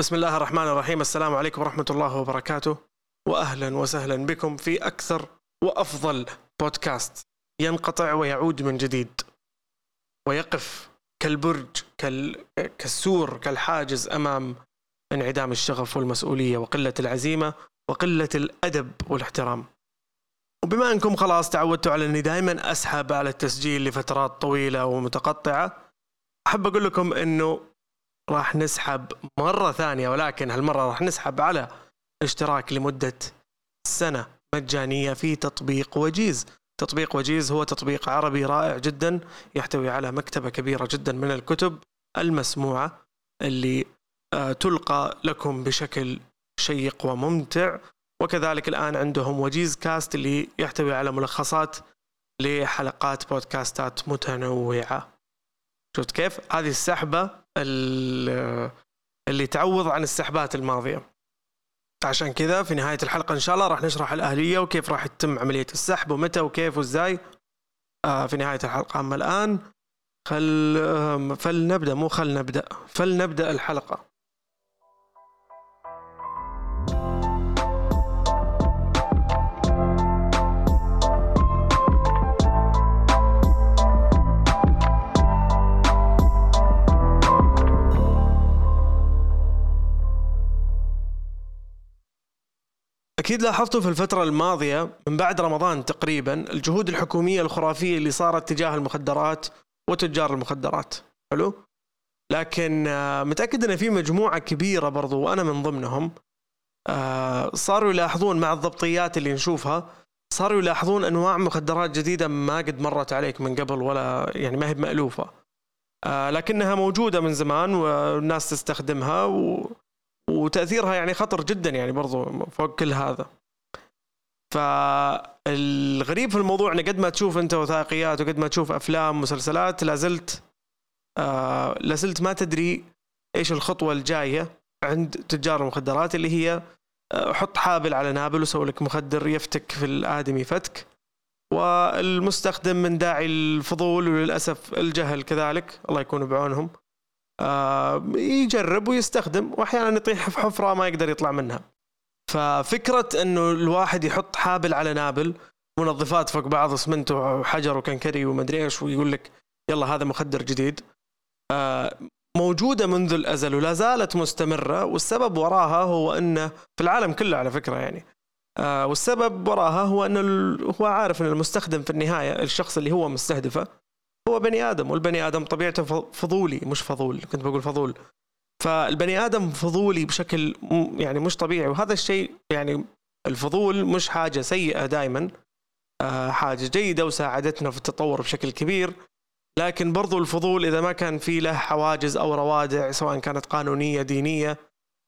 بسم الله الرحمن الرحيم. السلام عليكم ورحمة الله وبركاته. وأهلا وسهلا بكم في أكثر وأفضل بودكاست ينقطع ويعود من جديد. ويقف كالبرج كال... كالسور كالحاجز أمام انعدام الشغف والمسؤولية وقلة العزيمة وقلة الأدب والاحترام. وبما أنكم خلاص تعودتوا على أني دائما أسحب على التسجيل لفترات طويلة ومتقطعة أحب أقول لكم أنه راح نسحب مرة ثانية ولكن هالمرة راح نسحب على اشتراك لمدة سنة مجانية في تطبيق وجيز. تطبيق وجيز هو تطبيق عربي رائع جدا يحتوي على مكتبة كبيرة جدا من الكتب المسموعة اللي آه، تلقى لكم بشكل شيق وممتع. وكذلك الآن عندهم وجيز كاست اللي يحتوي على ملخصات لحلقات بودكاستات متنوعة. شفت كيف؟ هذه السحبة اللي تعوض عن السحبات الماضية. عشان كذا في نهاية الحلقة إن شاء الله راح نشرح الأهلية وكيف راح تتم عملية السحب ومتى وكيف وإزاي. آه، في نهاية الحلقة. أما الآن خل فلنبدأ مو خل نبدأ فلنبدأ الحلقة. أكيد لاحظتوا في الفترة الماضية من بعد رمضان تقريبا الجهود الحكومية الخرافية اللي صارت تجاه المخدرات وتجار المخدرات حلو؟ لكن آه، متأكد أن في مجموعة كبيرة برضو وأنا من ضمنهم آه، صاروا يلاحظون مع الضبطيات اللي نشوفها صاروا يلاحظون أنواع مخدرات جديدة ما قد مرت عليك من قبل ولا يعني ما هي مألوفة آه، لكنها موجودة من زمان والناس تستخدمها و وتأثيرها يعني خطر جدا يعني برضو فوق كل هذا. فالغريب في الموضوع إنه قد ما تشوف أنت وثائقيات وقد ما تشوف أفلام مسلسلات لازلت آه لازلت ما تدري إيش الخطوة الجاية عند تجار المخدرات اللي هي آه حط حابل على نابل وسوي لك مخدر يفتك في الآدمي فتك. والمستخدم من داعي الفضول وللأسف الجهل كذلك الله يكون بعونهم. آه، يجرب ويستخدم وأحيانا يطيح في حفرة ما يقدر يطلع منها. ففكرة إنه الواحد يحط حابل على نابل منظفات فوق بعض اسمنت وحجر وكنكري ومدري إيش ويقول لك يلا هذا مخدر جديد. آه، موجودة منذ الأزل ولا زالت مستمرة والسبب وراها هو انه في العالم كله على فكرة يعني. آه، والسبب وراها هو انه هو عارف إن المستخدم في النهاية الشخص اللي هو مستهدفه هو بني آدم والبني آدم طبيعته فضولي مش فضول كنت بقول فضول. فالبني آدم فضولي بشكل يعني مش طبيعي وهذا الشيء يعني الفضول مش حاجة سيئة دائما آه، حاجة جيدة وساعدتنا في التطور بشكل كبير. لكن برضو الفضول إذا ما كان في له حواجز أو روادع سواء كانت قانونية دينية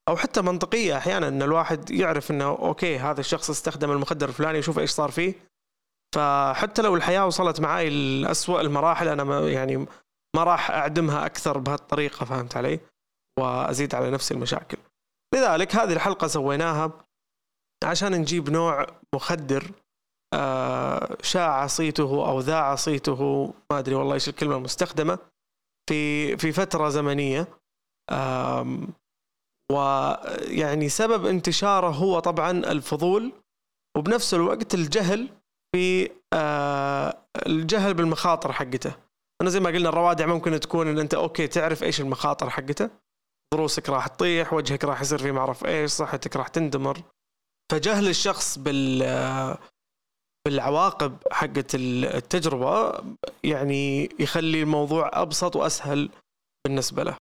أو حتى منطقية أحيانا إن الواحد يعرف إنه أوكي هذا الشخص استخدم المخدر الفلاني يشوف إيش صار فيه. فحتى لو الحياة وصلت معي لأسوأ المراحل أنا ما يعني ما راح أعدمها أكثر بهالطريقة فهمت علي؟ وأزيد على نفسي المشاكل. لذلك هذه الحلقة سويناها عشان نجيب نوع مخدر آه، شاع صيته أو ذاع صيته ما أدري والله إيش الكلمة المستخدمة في في فترة زمنية ويعني سبب انتشاره هو طبعا الفضول وبنفس الوقت الجهل في آه، الجهل بالمخاطر حقته. أنا زي ما قلنا الروادع ممكن تكون إن أنت okay تعرف إيش المخاطر حقته. ضروسك راح تطيح وجهك راح يصير فيه ما أعرف إيش صحتك راح تندمر. فجهل الشخص بال آه، بالعواقب حقت التجربة يعني يخلي الموضوع أبسط وأسهل بالنسبة له.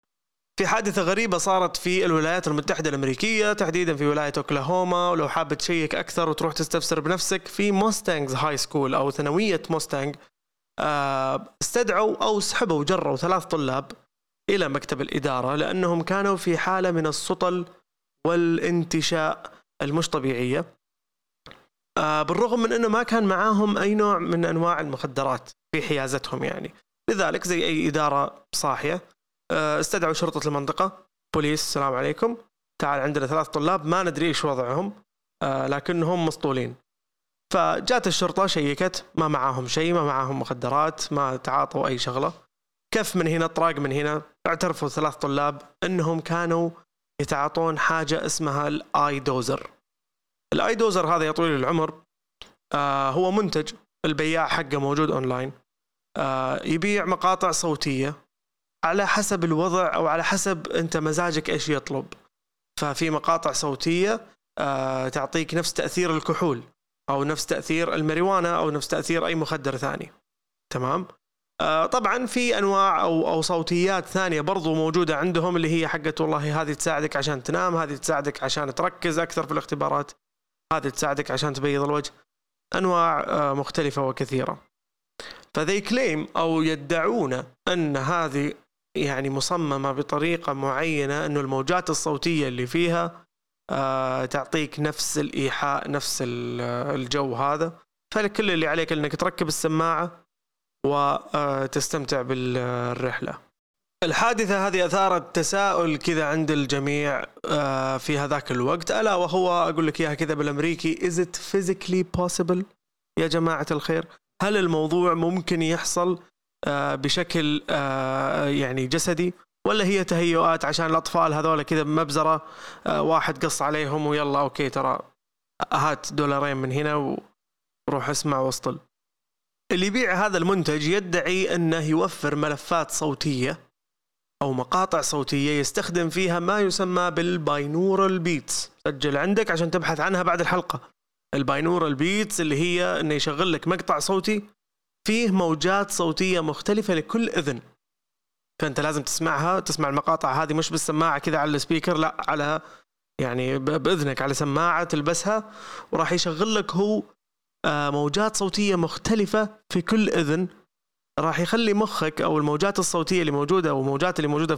في حادثة غريبة صارت في الولايات المتحدة الأمريكية تحديدا في ولاية أوكلاهوما. ولو حاب تشيك أكثر وتروح تستفسر بنفسك في Mustangs High School أو ثانوية Mustang آه، استدعوا أو سحبوا جروا ثلاث طلاب إلى مكتب الإدارة لأنهم كانوا في حالة من السطل والانتشاء المش طبيعية. آه، بالرغم من أنه ما كان معاهم أي نوع من أنواع المخدرات في حيازتهم يعني. لذلك زي أي إدارة صاحية. استدعوا شرطة المنطقة. بوليس السلام عليكم. تعال عندنا ثلاث طلاب ما ندري إيش وضعهم آه، لكنهم مسطولين. فجات الشرطة شيكت. ما معاهم شيء ما معاهم مخدرات ما تعاطوا أي شغلة. كف من هنا طراق من هنا. اعترفوا ثلاث طلاب أنهم كانوا يتعاطون حاجة اسمها ال I-Doser ال I-Doser هذا يا طويل العمر آه هو منتج. البياع حقه موجود أونلاين. آه يبيع مقاطع صوتية. على حسب الوضع أو على حسب أنت مزاجك إيش يطلب. ففي مقاطع صوتية آه تعطيك نفس تأثير الكحول أو نفس تأثير الماريوانا أو نفس تأثير أي مخدر ثاني. تمام؟ آه طبعا في أنواع أو أو صوتيات ثانية برضو موجودة عندهم اللي هي حقت والله هذه تساعدك عشان تنام هذه تساعدك عشان تركز أكثر في الاختبارات هذه تساعدك عشان تبيض الوجه. أنواع آه مختلفة وكثيرة. فذي كليم أو يدعون أن هذه يعني مصممة بطريقة معينة إنه الموجات الصوتية اللي فيها آه تعطيك نفس الإيحاء نفس الجو هذا. فكل اللي عليك إنك تركب السماعة وتستمتع بالرحلة. الحادثة هذه أثارت تساؤل كذا عند الجميع آه، في هذاك الوقت. ألا وهو أقول لك إياها كذا بالأمريكي is it physically possible يا جماعة الخير. هل الموضوع ممكن يحصل؟ آه، بشكل آه، يعني جسدي ولا هي تهيؤات عشان الأطفال هذول كذا مبزرة واحد قص عليهم ويلا okay ترى هات دولارين من هنا وروح اسمع واسطل. اللي يبيع هذا المنتج يدعي إنه يوفر ملفات صوتية أو مقاطع صوتية يستخدم فيها ما يسمى بال binaural beats. سجل عندك عشان تبحث عنها بعد الحلقة. ال binaural beats اللي هي إنه يشغل لك مقطع صوتي فيه موجات صوتية مختلفة لكل إذن. فأنت لازم تسمعها تسمع المقاطع هذه مش بالسماعة كذا على ال speaker لا على يعني بإذنك على سماعة تلبسها وراح يشغل لك هو آه، موجات صوتية مختلفة في كل إذن. راح يخلي مخك أو الموجات الصوتية اللي موجودة أو الموجات اللي موجودة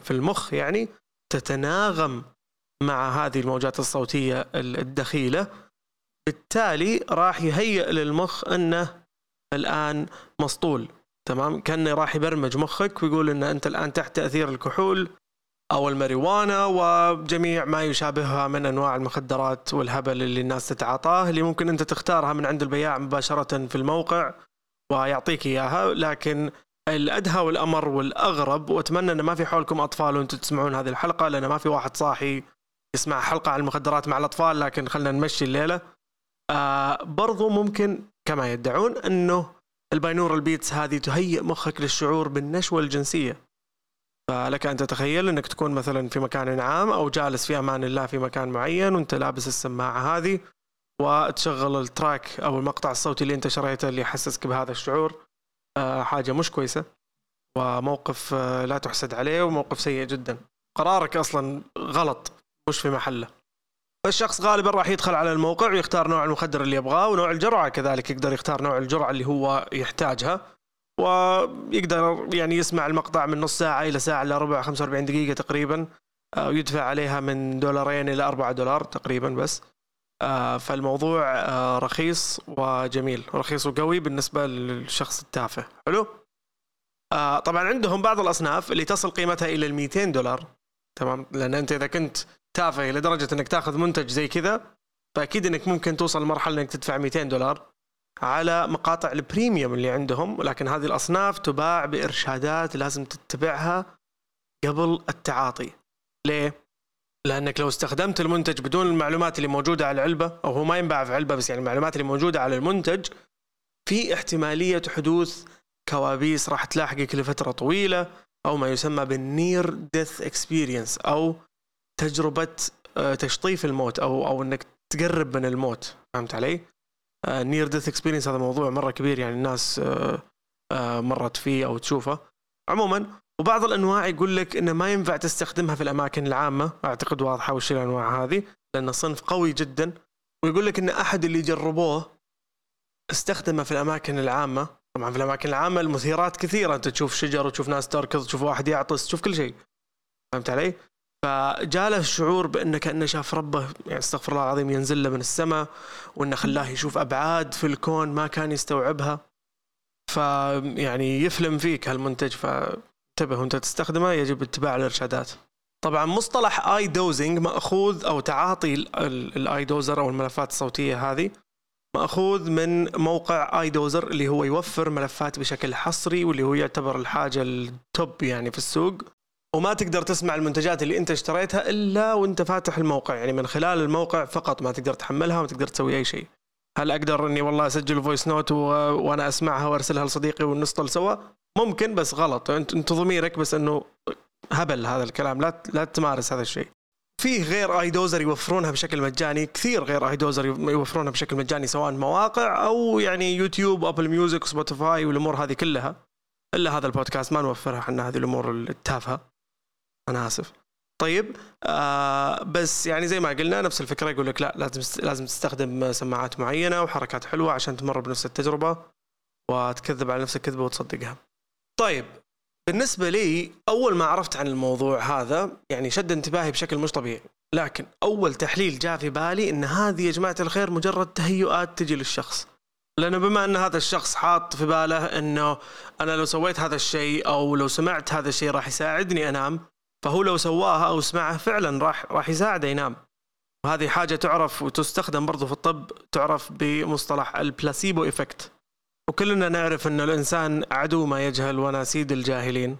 في المخ يعني تتناغم مع هذه الموجات الصوتية الدخيلة. بالتالي راح يهيئ للمخ أنه الآن مسطول تمام؟ كأنه راح يبرمج مخك ويقول إن أنت الآن تحت تأثير الكحول أو الماريوانا وجميع ما يشابهها من أنواع المخدرات والهبل اللي الناس تتعاطاه اللي ممكن أنت تختارها من عند البياع مباشرة في الموقع ويعطيك إياها. لكن الأدهى والأمر والأغرب وأتمنى إن ما في حولكم أطفال وأنتم تسمعون هذه الحلقة لأن ما في واحد صاحي يسمع حلقة عن المخدرات مع الأطفال لكن خلينا نمشي الليلة. آه برضو ممكن كما يدعون أنه ال binaural beats هذه تهيئ مخك للشعور بالنشوة الجنسية. فلك أن تتخيل أنك تكون مثلا في مكان عام أو جالس في أمان الله في مكان معين وأنت لابس السماعة هذه وتشغل ال track أو المقطع الصوتي اللي أنت شريته اللي يحسسك بهذا الشعور آه، حاجة مش كويسة وموقف آه، لا تحسد عليه وموقف سيء جدا. قرارك أصلا غلط مش في محله. فالشخص غالبا راح يدخل على الموقع ويختار نوع المخدر اللي يبغاه ونوع الجرعة كذلك يقدر يختار نوع الجرعة اللي هو يحتاجها. ويقدر يعني يسمع المقطع من نص ساعة إلى ساعة الا ربع 45 دقيقة تقريبا. آه، ويدفع عليها من دولارين إلى 4 دولار تقريبا بس. آه، فالموضوع آه، رخيص وجميل رخيص وقوي بالنسبة للشخص التافه. حلو؟ آه، طبعا عندهم بعض الأصناف اللي تصل قيمتها إلى ال 200 دولار. تمام؟ لأن أنت إذا كنت تافه لدرجه إنك تاخذ منتج زي كذا فأكيد إنك ممكن توصل لمرحلة إنك تدفع 200 دولار على مقاطع البريميوم اللي عندهم. ولكن هذه الأصناف تباع بإرشادات لازم تتبعها قبل التعاطي. ليه؟ لأنك لو استخدمت المنتج بدون المعلومات اللي موجودة على العلبة أو هو ما ينباع في علبة بس يعني المعلومات اللي موجودة على المنتج في احتمالية حدوث كوابيس راح تلاحقك لفترة طويلة أو ما يسمى بال near death experience أو تجربة آه، تشطيف الموت أو أو إنك تقرب من الموت فهمت علي؟ near death experience هذا موضوع مرة كبير يعني الناس آه، آه، مرت فيه أو تشوفه عموما وبعض الأنواع يقول لك إنه ما ينفع تستخدمها في الأماكن العامة أعتقد واضحة وش الأنواع هذه لأنه صنف قوي جدا ويقول لك إن أحد اللي جربوه استخدمه في الأماكن العامة طبعا في الأماكن العامة المثيرات كثيرة أنت تشوف شجر وتشوف ناس تركض تشوف واحد يعطس تشوف كل شيء فهمت علي؟ فجاله الشعور بانه كانه شاف ربه يعني استغفر الله العظيم ينزل له من السماء وأنه خلاه يشوف أبعاد في الكون ما كان يستوعبها. فيعني يفلم فيك هالمنتج ف انتبه وأنت تستخدمه يجب اتباع الإرشادات. طبعا مصطلح I-Dosing مأخوذ أو تعاطي ال I-Doser أو الملفات الصوتية هذه مأخوذ من موقع I-Doser اللي هو يوفر ملفات بشكل حصري واللي هو يعتبر الحاجة ال top يعني في السوق. وما تقدر تسمع المنتجات اللي انت اشتريتها إلا وانت فاتح الموقع. يعني من خلال الموقع فقط ما تقدر تحملها وما تقدر تسوي أي شيء. هل أقدر إني والله أسجل voice note و... وأنا أسمعها وأرسلها لصديقي ونسطل سوا؟ ممكن بس غلط. انت أنت ضميرك بس إنه هبل هذا الكلام. لا لا تمارس هذا الشيء. فيه غير I-Doser يوفرونها بشكل مجاني كثير غير I-Doser يوفرونها بشكل مجاني سواء مواقع أو يعني YouTube Apple Music Spotify والأمور هذه كلها. إلا هذا البودكاست ما نوفرها إحنا هذه الأمور التافهة. أنا آسف. طيب آه بس يعني زي ما قلنا نفس الفكرة يقول لك لا لازم لازم تستخدم سماعات معينة وحركات حلوة عشان تمر بنفس التجربة وتكذب على نفسك كذبة وتصدقها. طيب بالنسبة لي أول ما عرفت عن الموضوع هذا يعني شد انتباهي بشكل مش طبيعي. لكن أول تحليل جاء في بالي إن هذه يا جماعة الخير مجرد تهيؤات تجي للشخص. لأنه بما إن هذا الشخص حاط في باله إنه أنا لو سويت هذا الشيء أو لو سمعت هذا الشيء راح يساعدني أنام فهو لو سواها أو سمعها فعلا راح راح يساعده ينام وهذه حاجة تعرف وتستخدم برضو في الطب تعرف بمصطلح ال placebo effect. وكلنا نعرف أن الإنسان عدو ما يجهل وأنا سيد الجاهلين.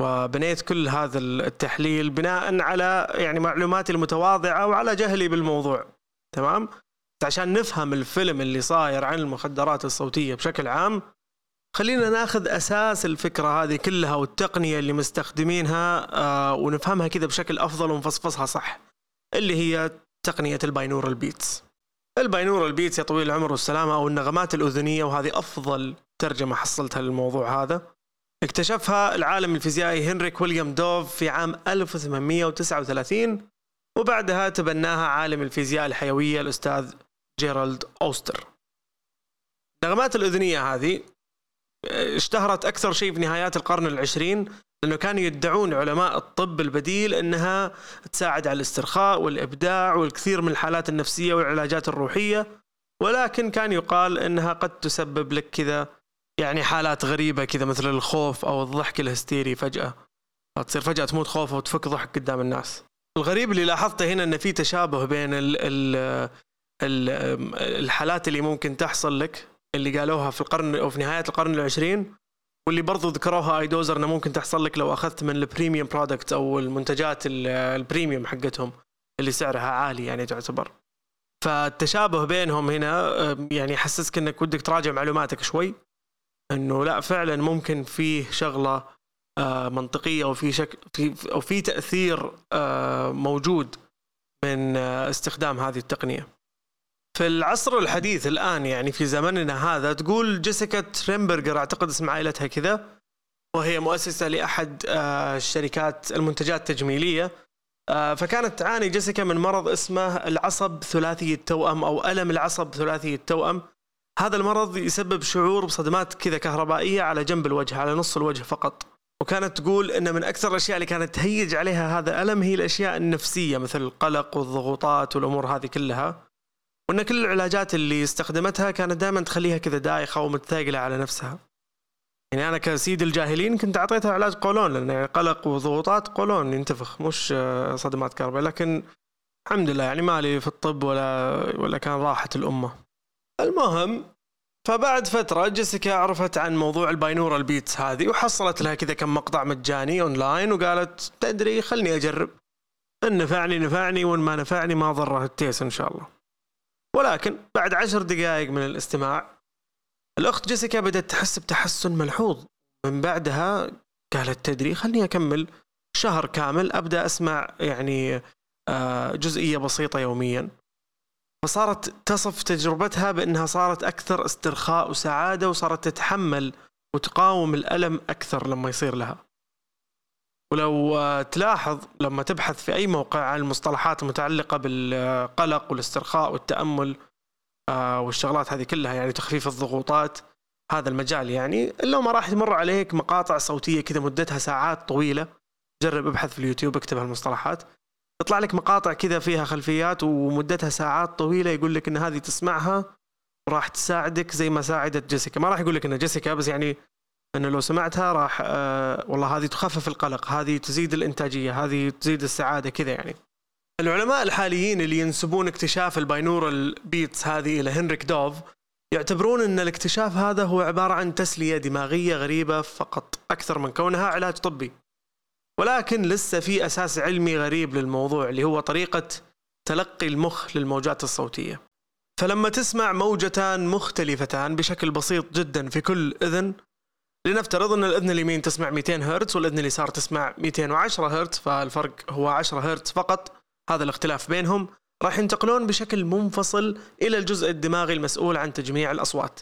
وبنيت كل هذا التحليل بناء على يعني معلوماتي المتواضعة وعلى جهلي بالموضوع. تمام؟ عشان نفهم الفيلم اللي صاير عن المخدرات الصوتية بشكل عام خلينا ناخذ أساس الفكرة هذه كلها والتقنية اللي مستخدمينها آه ونفهمها كذا بشكل أفضل ونفصفصها صح اللي هي تقنية ال binaural beats. ال binaural beats يا طويل العمر والسلامة أو النغمات الأذنية وهذه أفضل ترجمة حصلتها للموضوع هذا. اكتشفها العالم الفيزيائي هنريك ويليام دوف في عام 1839 وبعدها تبناها عالم الفيزياء الحيوية الأستاذ جيرالد أوستر. النغمات الأذنية هذه اشتهرت أكثر شيء في نهايات القرن العشرين لأنه كانوا يدعون علماء الطب البديل أنها تساعد على الاسترخاء والإبداع والكثير من الحالات النفسية والعلاجات الروحية ولكن كان يقال أنها قد تسبب لك كذا يعني حالات غريبة كذا مثل الخوف أو الضحك الهستيري فجأة. تصير فجأة تموت خوف وتفك ضحك قدام الناس. الغريب اللي لاحظته هنا إن في تشابه بين ال ال الحالات اللي ممكن تحصل لك اللي قالوها في القرن أو في نهاية القرن العشرين واللي برضو ذكروها iDoser إنه ممكن تحصل لك لو أخذت من ال premium product أو المنتجات ال premium حقتهم اللي سعرها عالي يعني تعتبر فالتشابه بينهم هنا يعني يحسسك إنك ودك تراجع معلوماتك شوي إنه لا فعلا ممكن فيه شغلة آه، منطقية وفي شك في أو في تأثير آه، موجود من آه، استخدام هذه التقنية. في العصر الحديث الآن يعني في زمننا هذا تقول جيسيكا تريمبرجر أعتقد اسم عائلتها كذا وهي مؤسسة لأحد الشركات المنتجات التجميلية. فكانت تعاني جيسيكا من مرض اسمه العصب ثلاثي التوأم أو ألم العصب ثلاثي التوأم. هذا المرض يسبب شعور بصدمات كذا كهربائية على جنب الوجه على نص الوجه فقط. وكانت تقول إن من أكثر الأشياء اللي كانت تهيج عليها هذا الالم هي الأشياء النفسية مثل القلق والضغوطات والأمور هذه كلها. وإن كل العلاجات اللي استخدمتها كانت دائما تخليها كذا دايخه ومتثاقلة على نفسها. يعني أنا كسيد الجاهلين كنت أعطيتها علاج قولون لأن يعني قلق وضغوطات قولون ينتفخ مش صدمات كهرباء لكن الحمد لله يعني مالي في الطب ولا ولا كان راحة الأمة. المهم فبعد فترة جيسيكا عرفت عن موضوع ال binaural beats هذه وحصلت لها كذا كم مقطع مجاني أونلاين وقالت تدري خلني أجرب. إن نفعني نفعني وإن ما نفعني ما ضره التيس إن شاء الله. ولكن بعد عشر دقائق من الاستماع الأخت جيسيكا بدأت تحس بتحسن ملحوظ من بعدها قالت تدري خلني أكمل شهر كامل أبدأ أسمع يعني آه، جزئية بسيطة يوميا فصارت تصف تجربتها بأنها صارت أكثر استرخاء وسعادة وصارت تتحمل وتقاوم الألم أكثر لما يصير لها. ولو تلاحظ لما تبحث في أي موقع عن المصطلحات المتعلقة بالقلق والاسترخاء والتأمل آه، والشغلات هذه كلها يعني تخفيف الضغوطات هذا المجال يعني إلا ما راح تمر عليك مقاطع صوتية كذا مدتها ساعات طويلة جرب ابحث في اليوتيوب اكتب هالمصطلحات. يطلع لك مقاطع كذا فيها خلفيات ومدتها ساعات طويلة يقول لك إن هذه تسمعها راح تساعدك زي ما ساعدت جيسيكا. ما راح يقول لك إن جيسيكا بس يعني أنه لو سمعتها راح آه والله هذه تخفف القلق هذه تزيد الإنتاجية هذه تزيد السعادة كذا يعني. العلماء الحاليين اللي ينسبون اكتشاف ال binaural beats هذه إلى هنريك دوف يعتبرون أن الاكتشاف هذا هو عبارة عن تسلية دماغية غريبة فقط أكثر من كونها علاج طبي. ولكن لسه في أساس علمي غريب للموضوع اللي هو طريقة تلقي المخ للموجات الصوتية. فلما تسمع موجتان مختلفتان بشكل بسيط جدا في كل إذن لنفترض أن الإذن اليمين تسمع 200 هرتز والإذن اليسار تسمع 210 هرتز فالفرق هو 10 هرتز فقط. هذا الاختلاف بينهم. راح ينتقلون بشكل منفصل إلى الجزء الدماغي المسؤول عن تجميع الأصوات.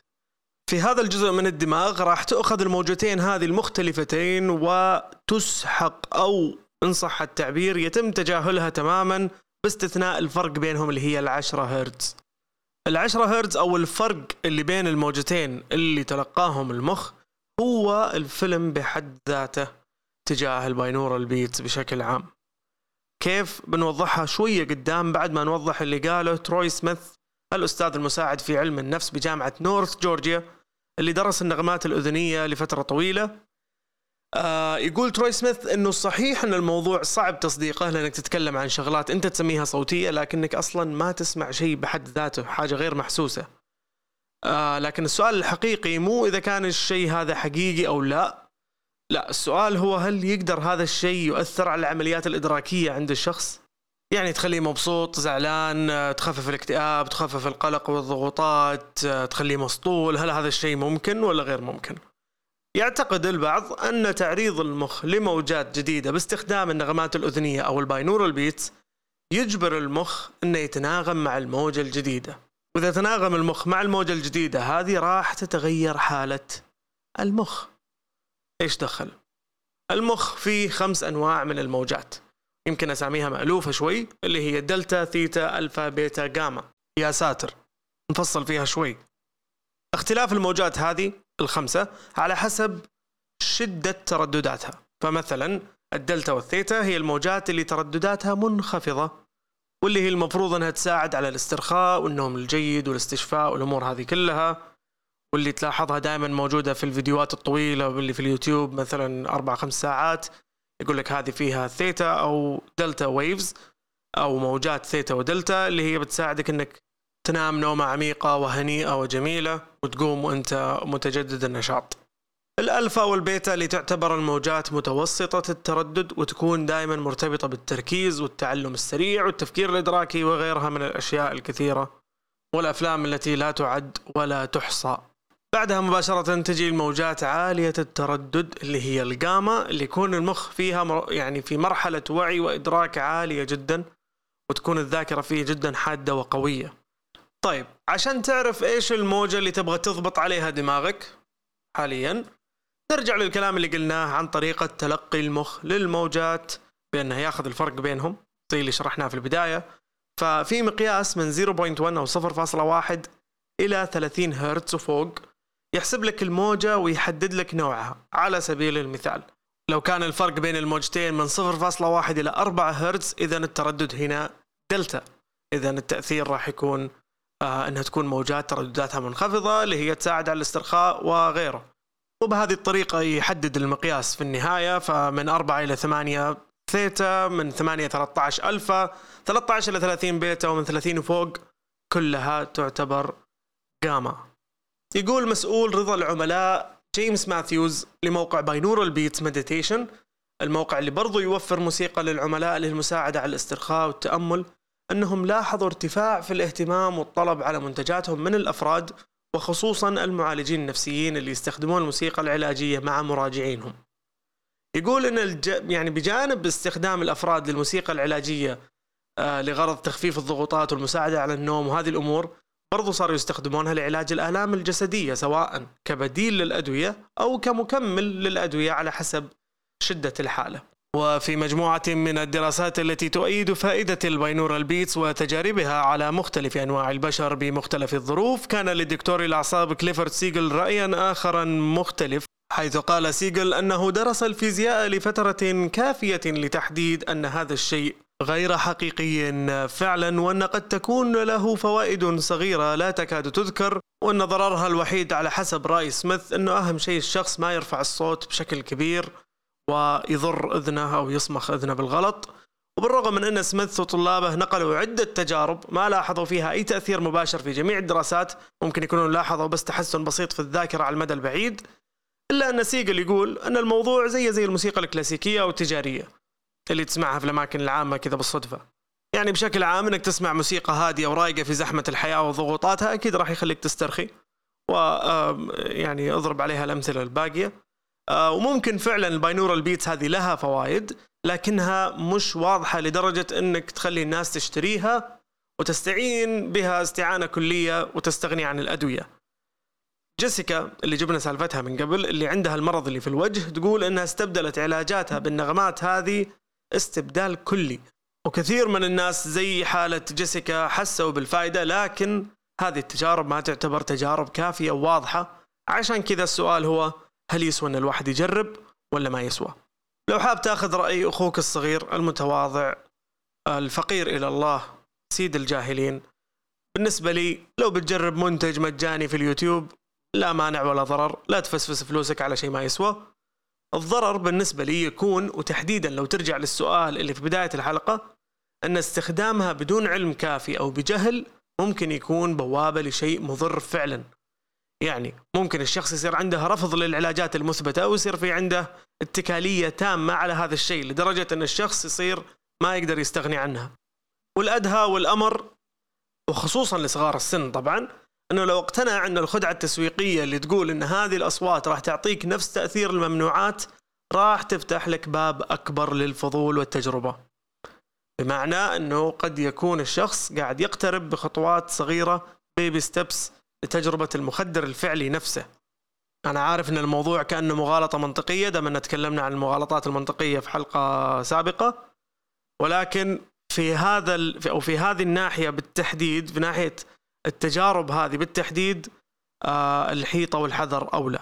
في هذا الجزء من الدماغ راح تؤخذ الموجتين هذه المختلفتين وتسحق أو إن صح التعبير يتم تجاهلها تماما باستثناء الفرق بينهم اللي هي العشرة هرتز. العشرة هرتز أو الفرق اللي بين الموجتين اللي تلقاهم المخ هو الفيلم بحد ذاته تجاه ال binaural beats بشكل عام كيف بنوضحها شوية قدام بعد ما نوضح اللي قاله تروي سميث الأستاذ المساعد في علم النفس بجامعة نورث جورجيا اللي درس النغمات الأذنية لفترة طويلة آه يقول تروي سميث إنه صحيح إن الموضوع صعب تصديقه لأنك تتكلم عن شغلات أنت تسميها صوتية لكنك أصلا ما تسمع شيء بحد ذاته حاجة غير محسوسة. آه لكن السؤال الحقيقي مو إذا كان الشيء هذا حقيقي أو لا. لا السؤال هو هل يقدر هذا الشيء يؤثر على العمليات الإدراكية عند الشخص؟ يعني تخليه مبسوط زعلان آه، تخفف الاكتئاب تخفف القلق والضغوطات آه، تخليه مسطول هل هذا الشيء ممكن ولا غير ممكن يعتقد البعض أن تعريض المخ لموجات جديدة باستخدام النغمات الأذنية أو ال binaural beats يجبر المخ أنه يتناغم مع الموجة الجديدة وإذا تناغم المخ مع الموجة الجديدة هذه راح تتغير حالة المخ. إيش دخل؟ المخ فيه خمس أنواع من الموجات. يمكن أساميها مألوفة شوي اللي هي دلتا ثيتا ألفا بيتا جاما. يا ساتر نفصل فيها شوي. اختلاف الموجات هذه الخمسة على حسب شدة تردداتها. فمثلا الدلتا والثيتا هي الموجات اللي تردداتها منخفضة. واللي هي المفروض انها تساعد على الاسترخاء والنوم الجيد والاستشفاء والامور هذه كلها واللي تلاحظها دائما موجودة في الفيديوهات الطويلة واللي في اليوتيوب مثلا أربع خمس ساعات يقول لك هذه فيها ثيتا أو delta waves أو موجات ثيتا ودلتا اللي هي بتساعدك أنك تنام نومة عميقة وهنيئة وجميلة وتقوم وأنت متجدد النشاط. الألفا والبيتا اللي تعتبر الموجات متوسطة التردد وتكون دائما مرتبطة بالتركيز والتعلم السريع والتفكير الإدراكي وغيرها من الأشياء الكثيرة والأفلام التي لا تعد ولا تحصى. بعدها مباشرة تجي الموجات عالية التردد اللي هي الجاما اللي يكون المخ فيها يعني في مرحلة وعي وإدراك عالية جدا وتكون الذاكرة فيه جدا حادة وقوية. طيب عشان تعرف إيش الموجة اللي تبغى تضبط عليها دماغك حاليا نرجع للكلام اللي قلناه عن طريقة تلقي المخ للموجات بأنه ياخذ الفرق بينهم. زي اللي شرحناه في البداية. ففي مقياس من 0.1 أو 0.1 إلى 30 هرتز وفوق يحسب لك الموجة ويحدد لك نوعها. على سبيل المثال لو كان الفرق بين الموجتين من 0.1 إلى 4 هرتز إذا التردد هنا دلتا. إذا التأثير راح يكون آه، إنها تكون موجات تردداتها منخفضة اللي هي تساعد على الاسترخاء وغيره. وبهذه الطريقة يحدد المقياس في النهاية فمن 4 إلى 8 ثيتا من 8 13 ألفا 13 إلى 30 بيتا ومن 30 وفوق كلها تعتبر جاما. يقول مسؤول رضا العملاء جيمس ماثيوز لموقع Binaural Beats Meditation الموقع اللي برضو يوفر موسيقى للعملاء للمساعدة على الاسترخاء والتأمل أنهم لاحظوا ارتفاع في الاهتمام والطلب على منتجاتهم من الأفراد وخصوصا المعالجين النفسيين اللي يستخدمون الموسيقى العلاجية مع مراجعينهم. يقول أن الج... يعني بجانب استخدام الأفراد للموسيقى العلاجية آه لغرض تخفيف الضغوطات والمساعدة على النوم وهذه الأمور برضو صاروا يستخدمونها لعلاج الآلام الجسدية سواء كبديل للأدوية أو كمكمل للأدوية على حسب شدة الحالة. وفي مجموعة من الدراسات التي تؤيد فائدة ال binaural beats وتجاربها على مختلف أنواع البشر بمختلف الظروف كان للدكتور الأعصاب كليفورد سيجل رأيا آخر مختلف حيث قال سيجل أنه درس الفيزياء لفترة كافية لتحديد أن هذا الشيء غير حقيقي فعلا وأن قد تكون له فوائد صغيرة لا تكاد تذكر وأن ضررها الوحيد على حسب رأي سميث أنه أهم شيء الشخص ما يرفع الصوت بشكل كبير. ويضر إذنه أو يصمخ إذنه بالغلط. وبالرغم من أن سميث وطلابه نقلوا عدة تجارب ما لاحظوا فيها أي تأثير مباشر في جميع الدراسات ممكن يكونون لاحظوا بس تحسن بسيط في الذاكرة على المدى البعيد إلا أن سيجل يقول أن الموضوع زي زي الموسيقى الكلاسيكية أو التجاريه اللي تسمعها في الأماكن العامة كذا بالصدفة. يعني بشكل عام إنك تسمع موسيقى هادية ورايقة في زحمة الحياة وضغوطاتها أكيد راح يخليك تسترخي. و يعني أضرب عليها الأمثلة الباقية. وممكن فعلا ال binaural beats هذه لها فوائد لكنها مش واضحة لدرجة إنك تخلي الناس تشتريها وتستعين بها استعانة كلية وتستغني عن الأدوية. جيسيكا اللي جبنا سالفتها من قبل اللي عندها المرض اللي في الوجه تقول إنها استبدلت علاجاتها بالنغمات هذه استبدال كلي وكثير من الناس زي حالة جيسيكا حسوا بالفائدة لكن هذه التجارب ما تعتبر تجارب كافية وواضحة عشان كذا السؤال هو هل يسوى أن الواحد يجرب ولا ما يسوى؟ لو حاب تأخذ رأي أخوك الصغير المتواضع الفقير إلى الله سيد الجاهلين بالنسبة لي لو بتجرب منتج مجاني في اليوتيوب لا مانع ولا ضرر لا تفسفس فلوسك على شيء ما يسوى. الضرر بالنسبة لي يكون وتحديدا لو ترجع للسؤال اللي في بداية الحلقة أن استخدامها بدون علم كافي أو بجهل ممكن يكون بوابة لشيء مضر فعلا. يعني ممكن الشخص يصير عنده رفض للعلاجات المثبتة ويصير في عنده اتكالية تامة على هذا الشيء لدرجة أن الشخص يصير ما يقدر يستغني عنها والأدهى والأمر وخصوصا لصغار السن طبعا أنه لو اقتنع أن الخدعة التسويقية اللي تقول إن هذه الأصوات راح تعطيك نفس تأثير الممنوعات راح تفتح لك باب أكبر للفضول والتجربة. بمعنى أنه قد يكون الشخص قاعد يقترب بخطوات صغيرة بيبي ستيبس لتجربه المخدر الفعلي نفسه. أنا عارف إن الموضوع كأنه مغالطة منطقية دام إن تكلمنا عن المغالطات المنطقية في حلقة سابقة ولكن في هذا أو في هذه الناحية بالتحديد في ناحية التجارب هذه بالتحديد آه الحيطة والحذر أولى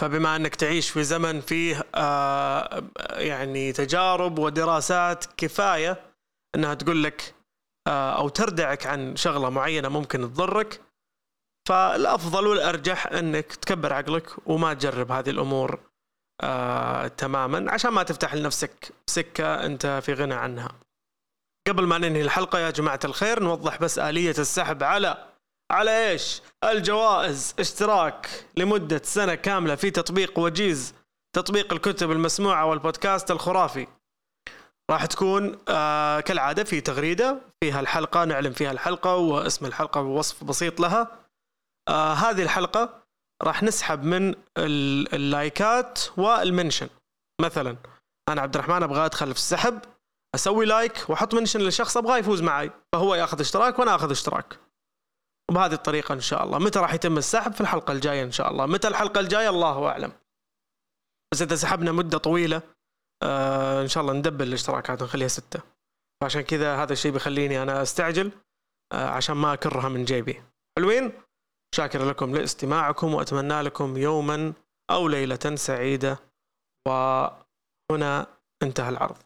فبما إنك تعيش في زمن فيه آه يعني تجارب ودراسات كفاية إنها تقول لك آه أو تردعك عن شغلة معينة ممكن تضرك فالأفضل والأرجح إنك تكبر عقلك وما تجرب هذه الأمور آه تماما عشان ما تفتح لنفسك سكه أنت في غنى عنها. قبل ما ننهي الحلقة يا جماعة الخير نوضح بس آلية السحب على على إيش؟ الجوائز اشتراك لمدة سنة كاملة في تطبيق وجيز تطبيق الكتب المسموعة والبودكاست الخرافي راح تكون آه كالعادة في تغريدة فيها الحلقة نعلم فيها الحلقة واسم الحلقة ووصف بسيط لها آه هذه الحلقة راح نسحب من اللايكات وال mention. مثلا أنا عبد الرحمن أبغى أدخل في السحب أسوي like وأحط mention لشخص أبغاه يفوز معي. فهو يأخذ اشتراك وأنا أخذ اشتراك. وبهذه الطريقة إن شاء الله. متى راح يتم السحب؟ في الحلقة الجاية إن شاء الله. متى الحلقة الجاية؟ الله أعلم. بس إذا سحبنا مدة طويلة آه إن شاء الله ندبل الاشتراكات ونخليها ستة. فعشان كذا هذا الشيء بيخليني أنا أستعجل آه عشان ما أكرها من جيبي. حلوين؟ شاكر لكم لاستماعكم وأتمنى لكم يوما أو ليلة سعيدة وهنا انتهى العرض.